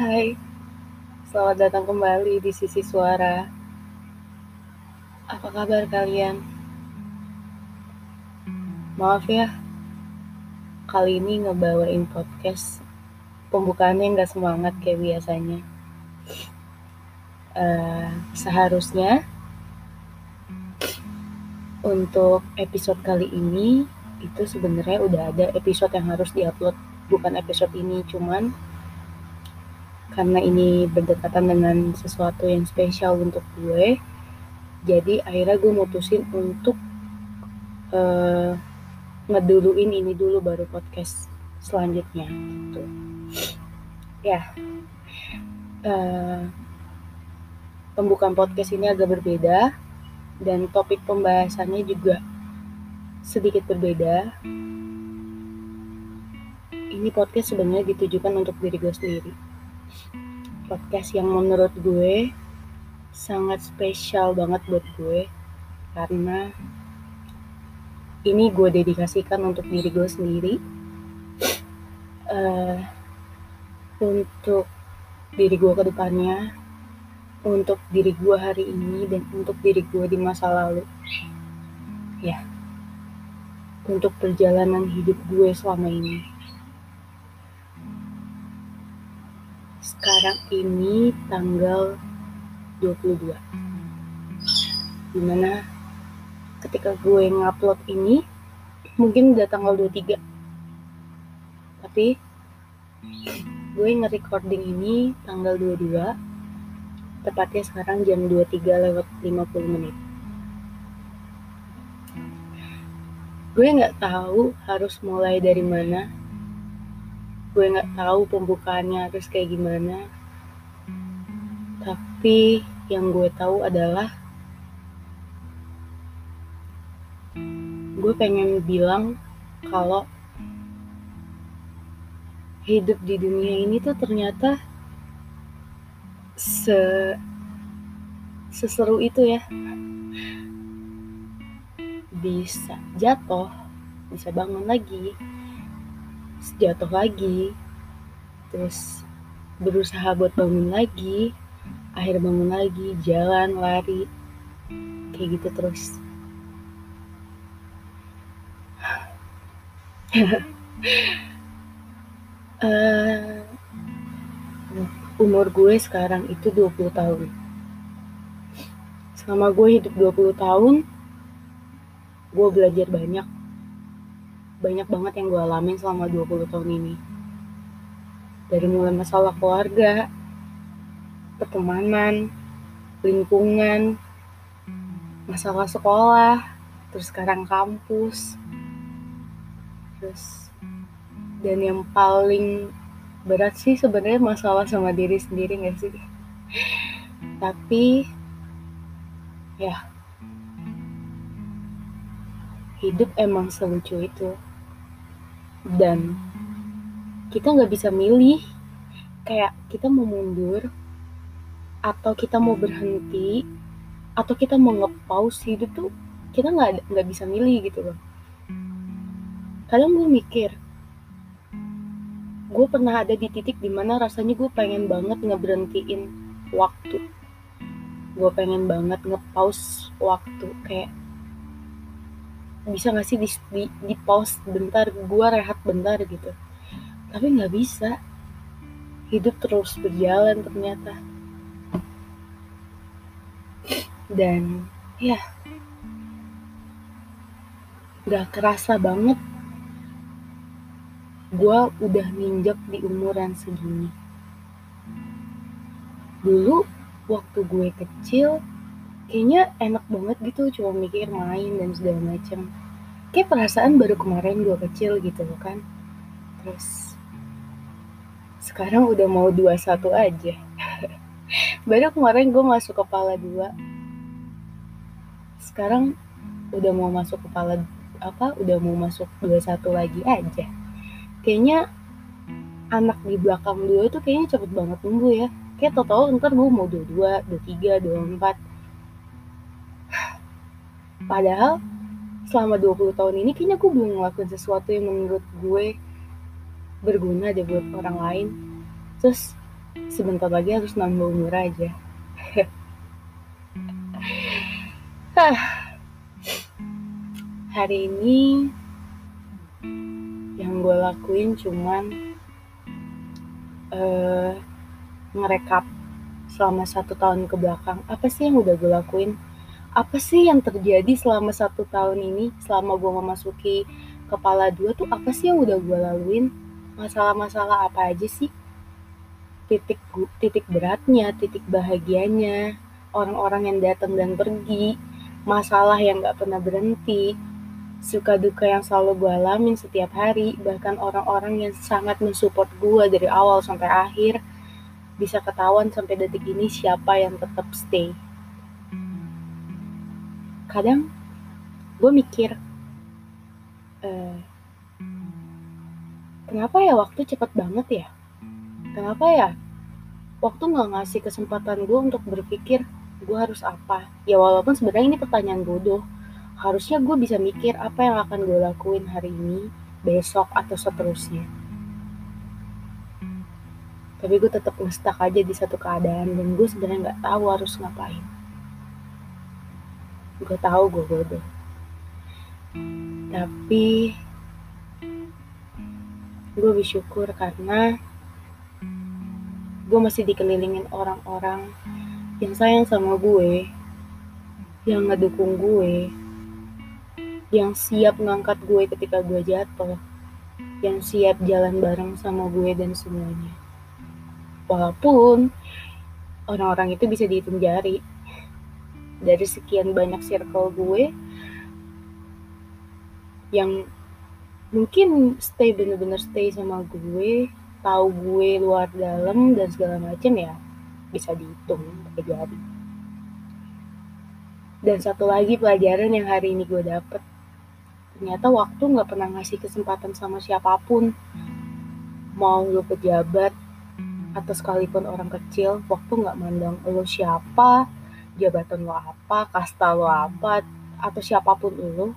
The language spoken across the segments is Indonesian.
Hai, selamat datang kembali di sisi suara. Apa kabar kalian? Maaf ya, kali ini ngebawain podcast pembukaannya nggak semangat kayak biasanya. Uh, seharusnya untuk episode kali ini itu sebenarnya udah ada episode yang harus diupload bukan episode ini cuman karena ini berdekatan dengan sesuatu yang spesial untuk gue. Jadi akhirnya gue mutusin untuk uh, ngeduluin ini dulu baru podcast selanjutnya gitu. Ya. Uh, pembukaan podcast ini agak berbeda dan topik pembahasannya juga sedikit berbeda. Ini podcast sebenarnya ditujukan untuk diri gue sendiri podcast yang menurut gue sangat spesial banget buat gue karena ini gue dedikasikan untuk diri gue sendiri. Uh, untuk diri gue ke depannya untuk diri gue hari ini dan untuk diri gue di masa lalu. Ya. Untuk perjalanan hidup gue selama ini sekarang ini tanggal 22 di mana ketika gue ngupload ini mungkin udah tanggal 23 tapi gue nge-recording ini tanggal 22 tepatnya sekarang jam 23 lewat 50 menit. Gue nggak tahu harus mulai dari mana gue nggak tahu pembukaannya harus kayak gimana. Tapi yang gue tahu adalah gue pengen bilang kalau hidup di dunia ini tuh ternyata se seseru itu ya. Bisa jatuh bisa bangun lagi jatuh lagi. Terus berusaha buat bangun lagi. Akhir bangun lagi jalan lari. Kayak gitu terus. Uh, umur gue sekarang itu 20 tahun. Selama gue hidup 20 tahun gue belajar banyak banyak banget yang gue alamin selama 20 tahun ini. Dari mulai masalah keluarga, pertemanan, lingkungan, masalah sekolah, terus sekarang kampus. Terus dan yang paling berat sih sebenarnya masalah sama diri sendiri gak sih? Tapi ya hidup emang selucu itu dan kita nggak bisa milih kayak kita mau mundur atau kita mau berhenti atau kita mau ngepaus hidup tuh kita nggak nggak bisa milih gitu loh. Kadang gue mikir gue pernah ada di titik di mana rasanya gue pengen banget ngeberhentiin waktu. Gue pengen banget ngepaus waktu kayak bisa gak sih di, di, di pause bentar gue rehat bentar gitu. Tapi nggak bisa. Hidup terus berjalan ternyata. Dan ya. Gak kerasa banget. Gue udah ninjak di umuran segini. Dulu waktu gue kecil kayaknya enak banget gitu cuma mikir main dan segala macam kayak perasaan baru kemarin gue kecil gitu kan. Terus sekarang udah mau dua satu aja. Baru kemarin gue masuk kepala dua. Sekarang udah mau masuk kepala apa udah mau masuk dua satu lagi aja. Kayaknya anak di belakang dua itu kayaknya cepet banget tumbuh ya. Kayak total ntar gue mau dua dua dua tiga dua empat Padahal selama 20 tahun ini kayaknya gue belum ngelakuin sesuatu yang menurut gue berguna deh buat orang lain. Terus sebentar lagi harus nambah umur aja. Hari ini yang gue lakuin cuman uh, ngerekap selama satu tahun ke belakang apa sih yang udah gue lakuin apa sih yang terjadi selama satu tahun ini? Selama gue memasuki kepala dua tuh apa sih yang udah gue laluin? Masalah-masalah apa aja sih? Titik titik beratnya titik bahagianya orang-orang yang datang dan pergi masalah yang gak pernah berhenti suka duka yang selalu gue alamin setiap hari, bahkan orang-orang yang sangat mensupport gue dari awal sampai akhir, bisa ketahuan sampai detik ini siapa yang tetap stay. Kadang gue mikir, uh, kenapa ya waktu cepet banget ya? Kenapa ya waktu nggak ngasih kesempatan gue untuk berpikir gue harus apa? Ya walaupun sebenarnya ini pertanyaan bodoh, harusnya gue bisa mikir apa yang akan gue lakuin hari ini, besok, atau seterusnya. Tapi gue tetap ngestak aja di satu keadaan dan gue sebenarnya nggak tahu harus ngapain. Gue tahu gue bodoh. Tapi gue bersyukur karena gue masih dikelilingin orang-orang yang sayang sama gue, yang ngedukung gue, yang siap ngangkat gue ketika gue jatuh, yang siap jalan bareng sama gue dan semuanya. Walaupun orang-orang itu bisa dihitung jari dari sekian banyak circle gue yang mungkin stay bener-bener stay sama gue, tahu gue luar dalam dan segala macam ya bisa dihitung pakai jari. Dan satu lagi pelajaran yang hari ini gue dapet ternyata waktu nggak pernah ngasih kesempatan sama siapa pun mau lu pejabat atau sekalipun orang kecil waktu nggak mandang lo siapa jabatan lo apa kasta lo apa atau siapa pun lo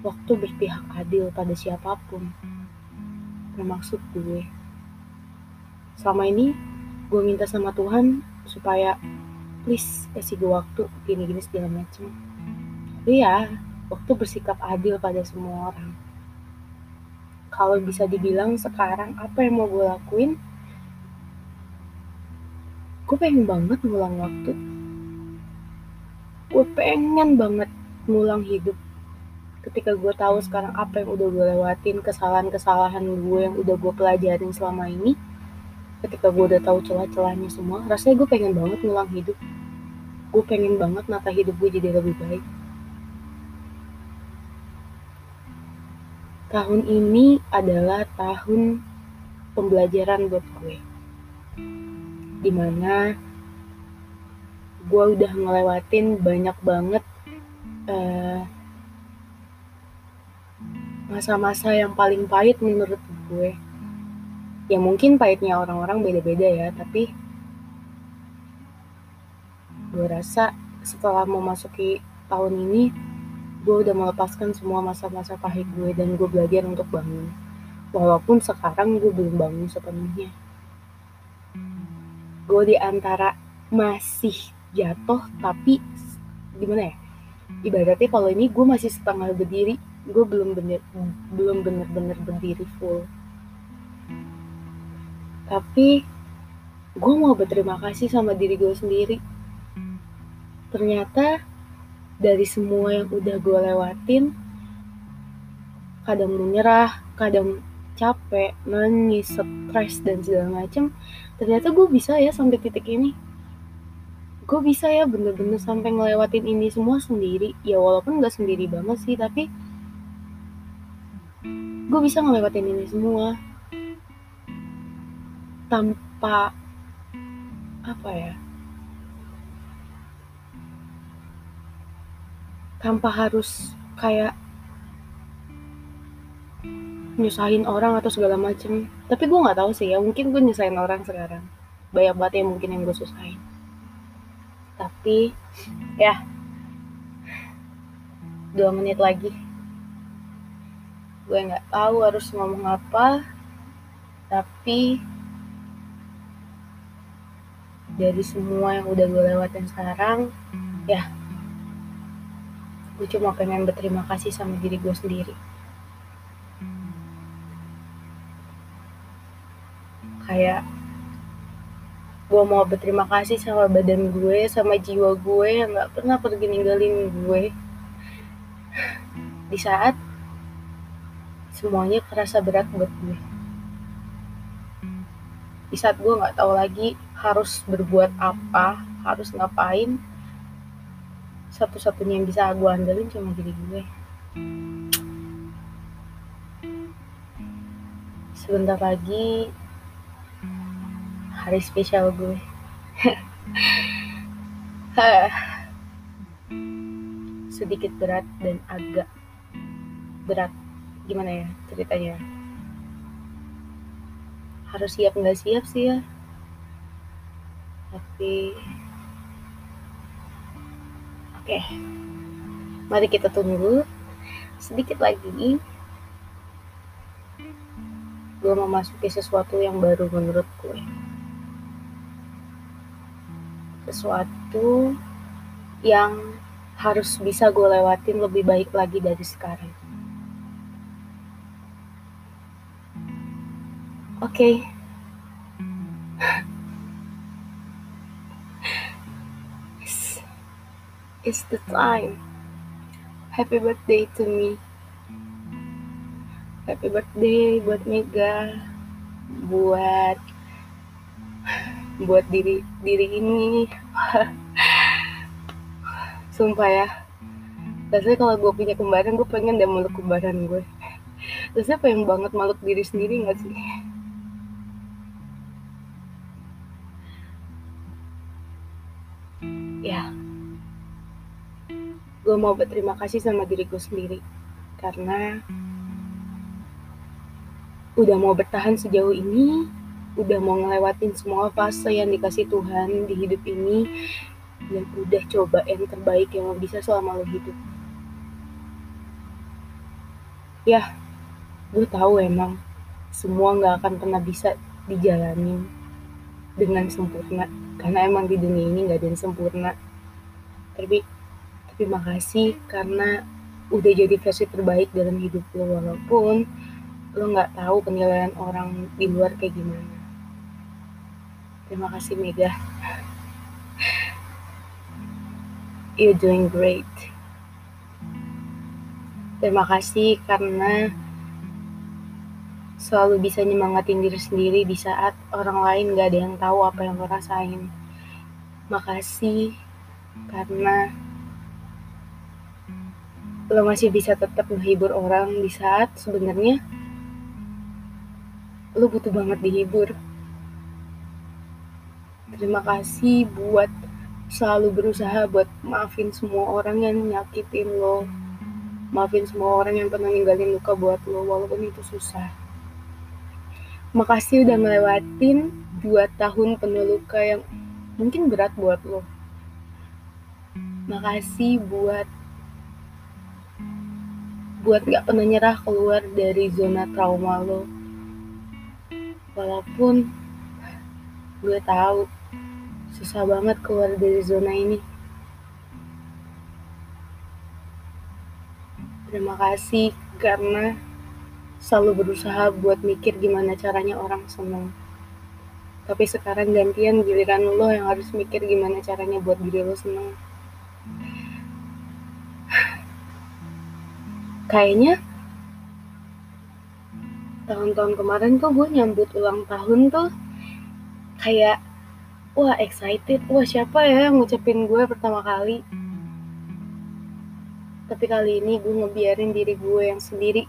waktu berpihak adil pada siapa pun. Bermaksud gue. Selama ini gue minta sama Tuhan supaya please kasih gue waktu gini-gini segala macem tapi ya waktu bersikap adil pada semua orang. Kalau bisa dibilang sekarang apa yang mau gue lakuin, gue pengen banget ngulang waktu. Gue pengen banget ngulang hidup. Ketika gue tahu sekarang apa yang udah gue lewatin, kesalahan-kesalahan gue yang udah gue pelajarin selama ini, ketika gue udah tahu celah-celahnya semua, rasanya gue pengen banget ngulang hidup. Gue pengen banget nata hidup gue jadi lebih baik. tahun ini adalah tahun pembelajaran buat gue di mana gue udah ngelewatin banyak banget eh, masa-masa yang paling pahit menurut gue. Ya mungkin pahitnya orang-orang beda-beda ya tapi gue rasa setelah memasuki tahun ini gue udah melepaskan semua masa-masa pahit gue dan gue belajar untuk bangun. Walaupun sekarang gue belum bangun sepenuhnya gue di antara masih jatuh tapi gimana ya? Ibaratnya kalau ini gue masih setengah berdiri gue belum bener belum bener-bener berdiri full. Tapi gue mau berterima kasih sama diri gue sendiri. Ternyata dari semua yang udah gue lewatin kadang menyerah kadang capek nangis stres dan segala macem ternyata gue bisa ya sampai titik ini. Gue bisa ya bener-bener sampai ngelewatin ini semua sendiri. Ya walaupun gak sendiri banget sih tapi gue bisa ngelewatin ini semua. Tanpa apa ya? Tanpa harus kayak nyusahin orang atau segala macem. Tapi gue nggak tahu sih ya mungkin gue nyusahin orang sekarang. Banyak banget yang mungkin yang gue susahin. Tapi ya. Dua menit lagi. Gue nggak tahu harus ngomong apa tapi dari semua yang udah gue lewatin sekarang ya. Gue cuma pengen berterima kasih sama diri gue sendiri kayak gue mau berterima kasih sama badan gue sama jiwa gue yang gak pernah pergi ninggalin gue. Di saat semuanya kerasa berat buat gue. Di saat gue nggak tahu lagi harus berbuat apa harus ngapain satu-satunya yang bisa gue andelin cuma diri gue. Sebentar lagi hari spesial gue. Sedikit berat dan agak berat. Gimana ya ceritanya? Harus siap nggak siap sih ya? Tapi oke. Mari kita tunggu sedikit lagi. Gue memasuki sesuatu yang baru menurut gue sesuatu yang harus bisa gue lewatin lebih baik lagi dari sekarang. Oke. Okay. It's, it's the time. Happy birthday to me. Happy birthday buat Mega. Buat buat diri diri ini. Sumpah ya. Rasanya kalau gue punya kembaran gue pengen deh meluk kembaran gue rasanya pengen banget meluk diri sendiri gak sih? Ya. Gue mau berterima kasih sama diri gue sendiri karena udah mau bertahan sejauh ini udah mau ngelewatin semua fase yang dikasih Tuhan di hidup ini dan udah coba yang terbaik yang lo bisa selama lo hidup. Ya gue tahu emang semua nggak akan pernah bisa dijalani dengan sempurna karena emang di dunia ini nggak ada yang sempurna. Tapi tapi makasih karena udah jadi versi terbaik dalam hidup lo walaupun lo nggak tahu penilaian orang di luar kayak gimana Terima kasih Mega. You're doing great. Terima kasih karena selalu bisa nyemangatin diri sendiri di saat orang lain gak ada yang tahu apa yang lo rasain. Makasih karena lo masih bisa tetap menghibur orang di saat sebenarnya lo butuh banget dihibur. Terima kasih buat selalu berusaha buat maafin semua orang yang nyakitin lo. Maafin semua orang yang pernah ninggalin luka buat lo, walaupun itu susah. Makasih udah melewatin dua tahun penuh luka yang mungkin berat buat lo. Makasih buat buat gak pernah nyerah keluar dari zona trauma lo. Walaupun gue tahu susah banget keluar dari zona ini. Terima kasih karena selalu berusaha buat mikir gimana caranya orang seneng. Tapi sekarang gantian giliran lo yang harus mikir gimana caranya buat diri lo seneng. Kayaknya tahun-tahun kemarin tuh gue nyambut ulang tahun tuh kayak wah excited. Wah siapa ya yang ngucapin gue pertama kali? Tapi kali ini gue ngebiarin diri gue yang sendiri.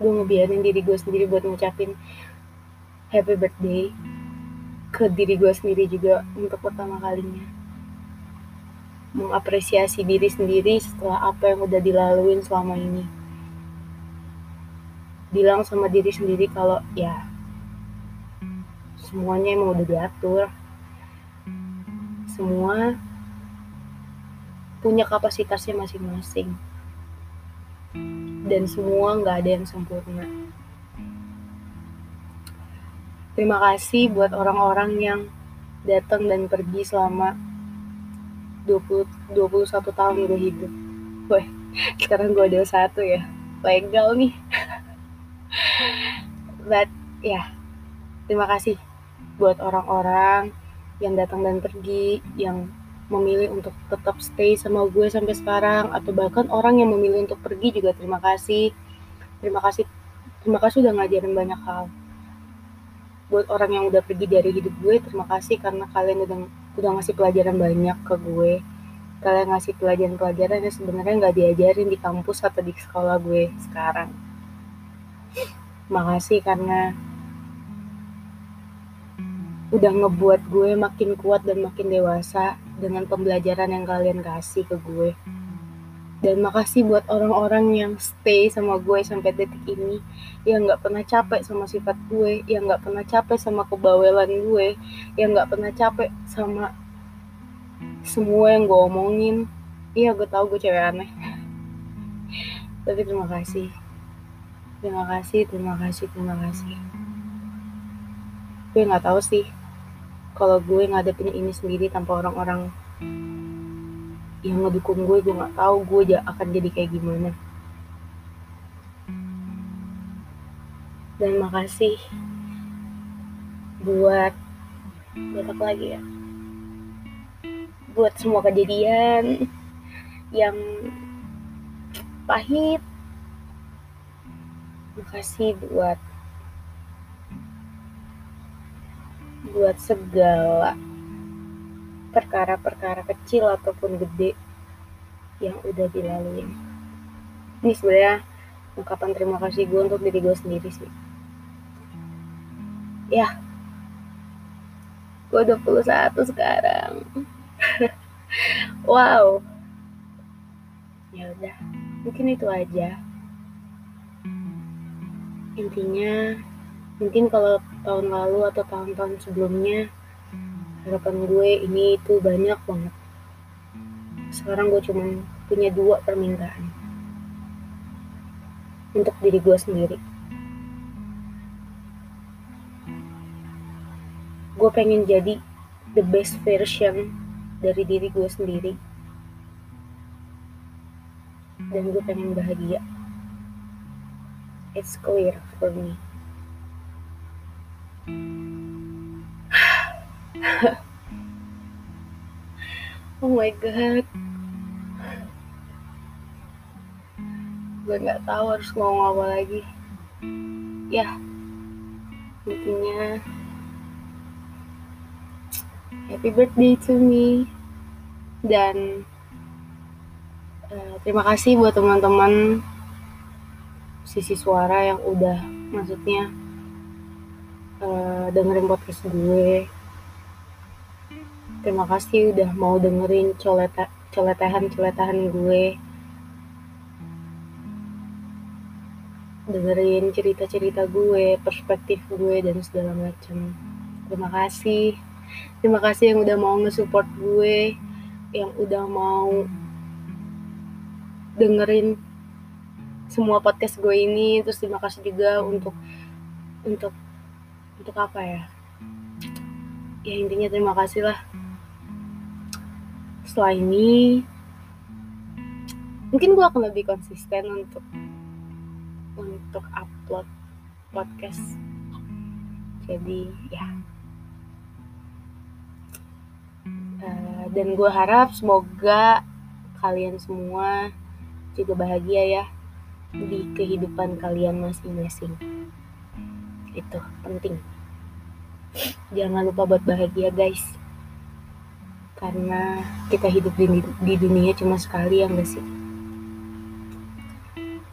Gue ngebiarin diri gue sendiri buat ngucapin happy birthday ke diri gue sendiri juga untuk pertama kalinya. Mengapresiasi diri sendiri setelah apa yang udah dilaluin selama ini. Bilang sama diri sendiri kalau ya semuanya emang udah diatur semua punya kapasitasnya masing-masing dan semua nggak ada yang sempurna terima kasih buat orang-orang yang datang dan pergi selama 20 21 tahun gue hidup. Weh, sekarang gue ada satu ya. Legal nih. But ya, yeah, terima kasih buat orang-orang yang datang dan pergi, yang memilih untuk tetap stay sama gue sampai sekarang atau bahkan orang yang memilih untuk pergi juga terima kasih. Terima kasih terima kasih udah ngajarin banyak hal. Buat orang yang udah pergi dari hidup gue, terima kasih karena kalian udah udah ngasih pelajaran banyak ke gue. Kalian ngasih pelajaran-pelajaran yang sebenarnya nggak diajarin di kampus atau di sekolah gue sekarang. Makasih karena udah ngebuat gue makin kuat dan makin dewasa dengan pembelajaran yang kalian kasih ke gue. Dan makasih buat orang-orang yang stay sama gue sampai detik ini, yang gak pernah capek sama sifat gue, yang gak pernah capek sama kebawelan gue, yang gak pernah capek sama semua yang gue omongin. Iya, gue tau gue cewek aneh. Tapi terima kasih. Terima kasih, terima kasih, terima kasih. Gue gak tahu sih kalau gue ngadepin ini sendiri tanpa orang-orang yang ngedukung gue gue nggak tahu gue akan jadi kayak gimana. Dan makasih buat buat apa lagi ya? Buat semua kejadian yang pahit. Makasih buat buat segala perkara-perkara kecil ataupun gede yang udah dilalui. Ini sebenarnya ungkapan terima kasih gue untuk diri gue sendiri sih. Ya, gue 21 sekarang. wow. Ya udah, mungkin itu aja. Intinya mungkin kalau tahun lalu atau tahun-tahun sebelumnya harapan gue ini itu banyak banget. Sekarang gue cuma punya dua permintaan. Untuk diri gue sendiri. Gue pengen jadi the best version dari diri gue sendiri. Dan gue pengen bahagia. It's clear for me oh my god. Gue nggak tahu harus ngomong apa lagi. Ya intinya happy birthday to me. Dan uh, terima kasih buat teman-teman sisi suara yang udah maksudnya uh, dengerin podcast gue. Terima kasih udah mau dengerin coleta coletehan gue. Dengerin cerita-cerita gue perspektif gue dan segala macam. Terima kasih. Terima kasih yang udah mau nge-support gue yang udah mau dengerin semua podcast gue ini. Terus terima kasih juga untuk untuk untuk apa ya? Ya intinya terima kasih lah. Setelah ini mungkin gue akan lebih konsisten untuk untuk upload podcast. Jadi ya. Uh, dan gue harap semoga kalian semua juga bahagia ya di kehidupan kalian masing-masing itu penting. Jangan lupa buat bahagia guys. Karena kita hidup di, di dunia cuma sekali ya enggak sih?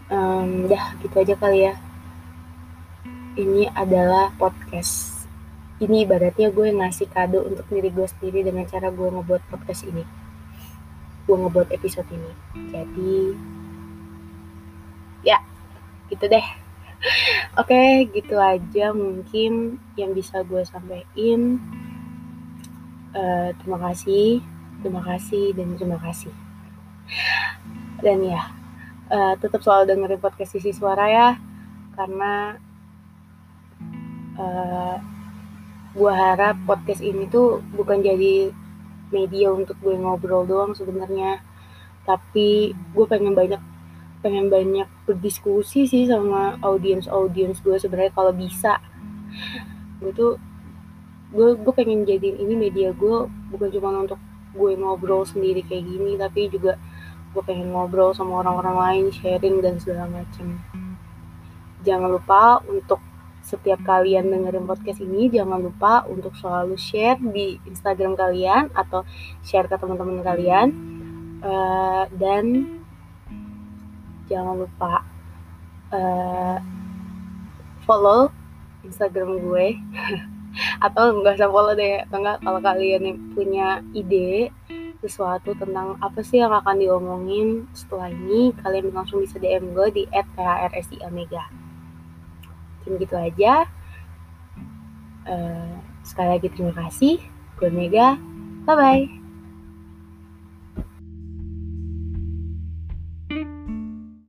Um, dah gitu aja kali ya. Ini adalah podcast. Ini ibaratnya gue ngasih kado untuk diri gue sendiri dengan cara gue ngebuat podcast ini. Gue ngebuat episode ini. Jadi ya gitu deh Oke, gitu aja mungkin yang bisa gue sampaikan. Uh, terima kasih, terima kasih, dan terima kasih. Dan ya, uh, tetap selalu dengerin podcast sisi suara ya, karena uh, gue harap podcast ini tuh bukan jadi media untuk gue ngobrol doang sebenarnya tapi gue pengen banyak pengen banyak berdiskusi sih sama audiens audiens gue sebenarnya kalau bisa. Gue tuh gue gue pengen jadiin ini media gue bukan cuma untuk gue ngobrol sendiri kayak gini tapi juga gue pengen ngobrol sama orang-orang lain sharing dan segala macem jangan lupa untuk setiap kalian dengerin podcast ini jangan lupa untuk selalu share di Instagram kalian atau share ke teman-teman kalian. Uh, dan jangan lupa uh, follow Instagram gue. Atau nggak usah follow deh atau kalau kalian punya ide sesuatu tentang apa sih yang akan diomongin setelah ini kalian langsung bisa DM gue di @thrsi_omega cuma gitu aja. Uh, sekali lagi terima kasih. Gue Mega. Bye bye